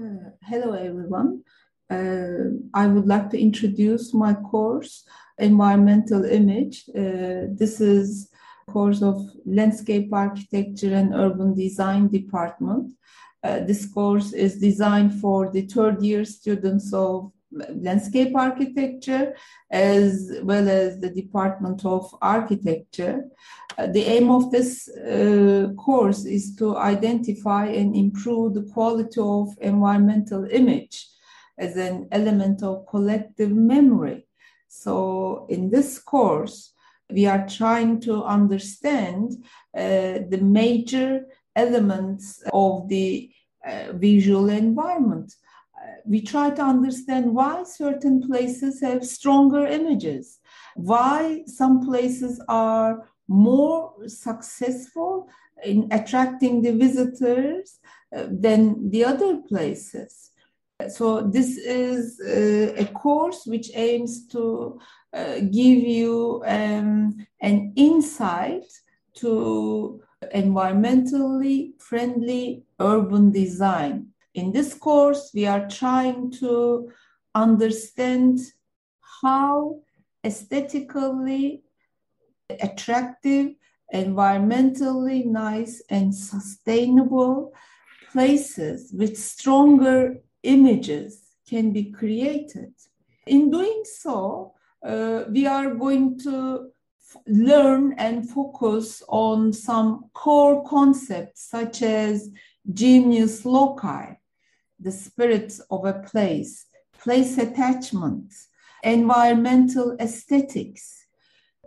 Uh, hello, everyone. Uh, I would like to introduce my course, Environmental Image. Uh, this is course of Landscape Architecture and Urban Design Department. Uh, this course is designed for the third year students of landscape architecture as well as the Department of Architecture. Uh, the aim of this uh, course is to identify and improve the quality of environmental image as an element of collective memory. So in this course, we are trying to understand uh, the major elements of the uh, visual environment we try to understand why certain places have stronger images, why some places are more successful in attracting the visitors uh, than the other places. So, this is uh, a course which aims to uh, give you um, an insight to environmentally friendly urban design in this course, we are trying to understand how aesthetically attractive, environmentally nice, and sustainable places with stronger images can be created. In doing so, uh, we are going to learn and focus on some core concepts such as genius loci, the spirit of a place, place attachment, environmental aesthetics,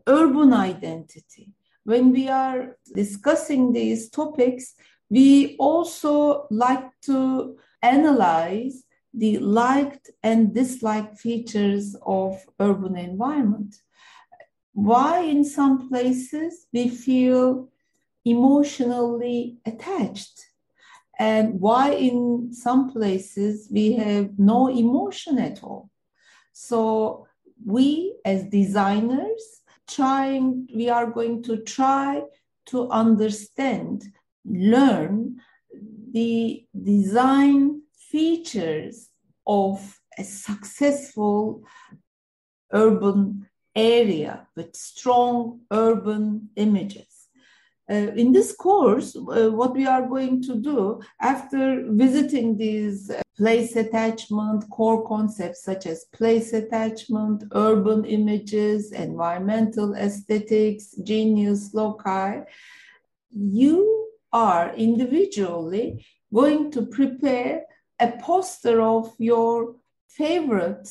urban identity. When we are discussing these topics, we also like to analyze the liked and disliked features of urban environment. Why in some places we feel emotionally attached and why in some places we have no emotion at all? So we as designers trying we are going to try to understand learn the design features of a successful urban area with strong urban images uh, in this course, uh, what we are going to do after visiting these uh, place attachment core concepts such as place attachment, urban images, environmental aesthetics, genius loci, you are individually going to prepare a poster of your favorite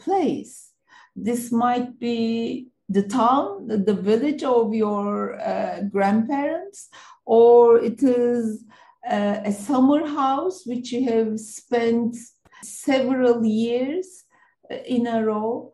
place. This might be the town, the village of your uh, grandparents, or it is uh, a summer house which you have spent several years uh, in a row.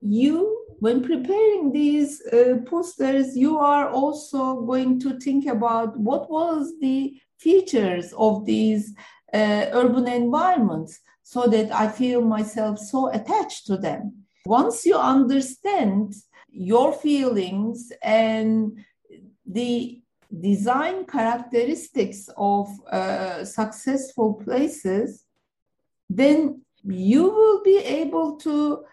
You, when preparing these uh, posters, you are also going to think about what was the features of these uh, urban environments so that I feel myself so attached to them. Once you understand your feelings and the design characteristics of uh, successful places, then you will be able to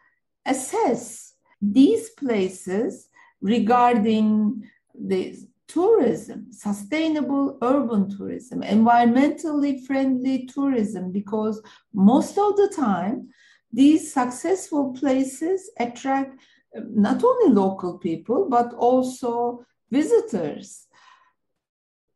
assess these places regarding the tourism, sustainable urban tourism, environmentally friendly tourism, because most of the time, these successful places attract not only local people, but also visitors.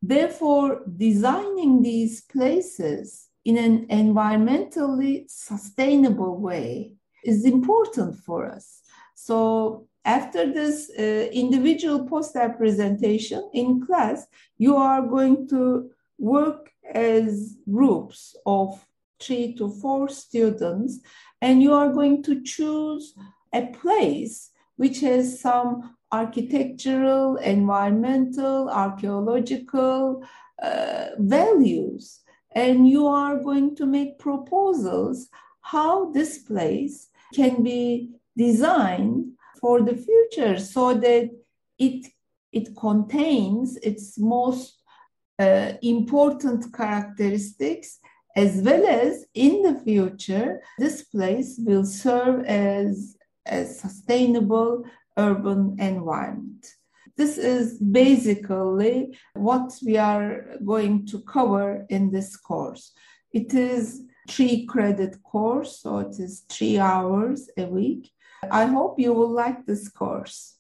Therefore, designing these places in an environmentally sustainable way is important for us. So, after this uh, individual poster presentation in class, you are going to work as groups of three to four students, and you are going to choose a place which has some architectural, environmental, archaeological uh, values. And you are going to make proposals how this place can be designed for the future so that it, it contains its most uh, important characteristics as well as in the future, this place will serve as a sustainable urban environment. This is basically what we are going to cover in this course. It is three credit course, so it is three hours a week. I hope you will like this course.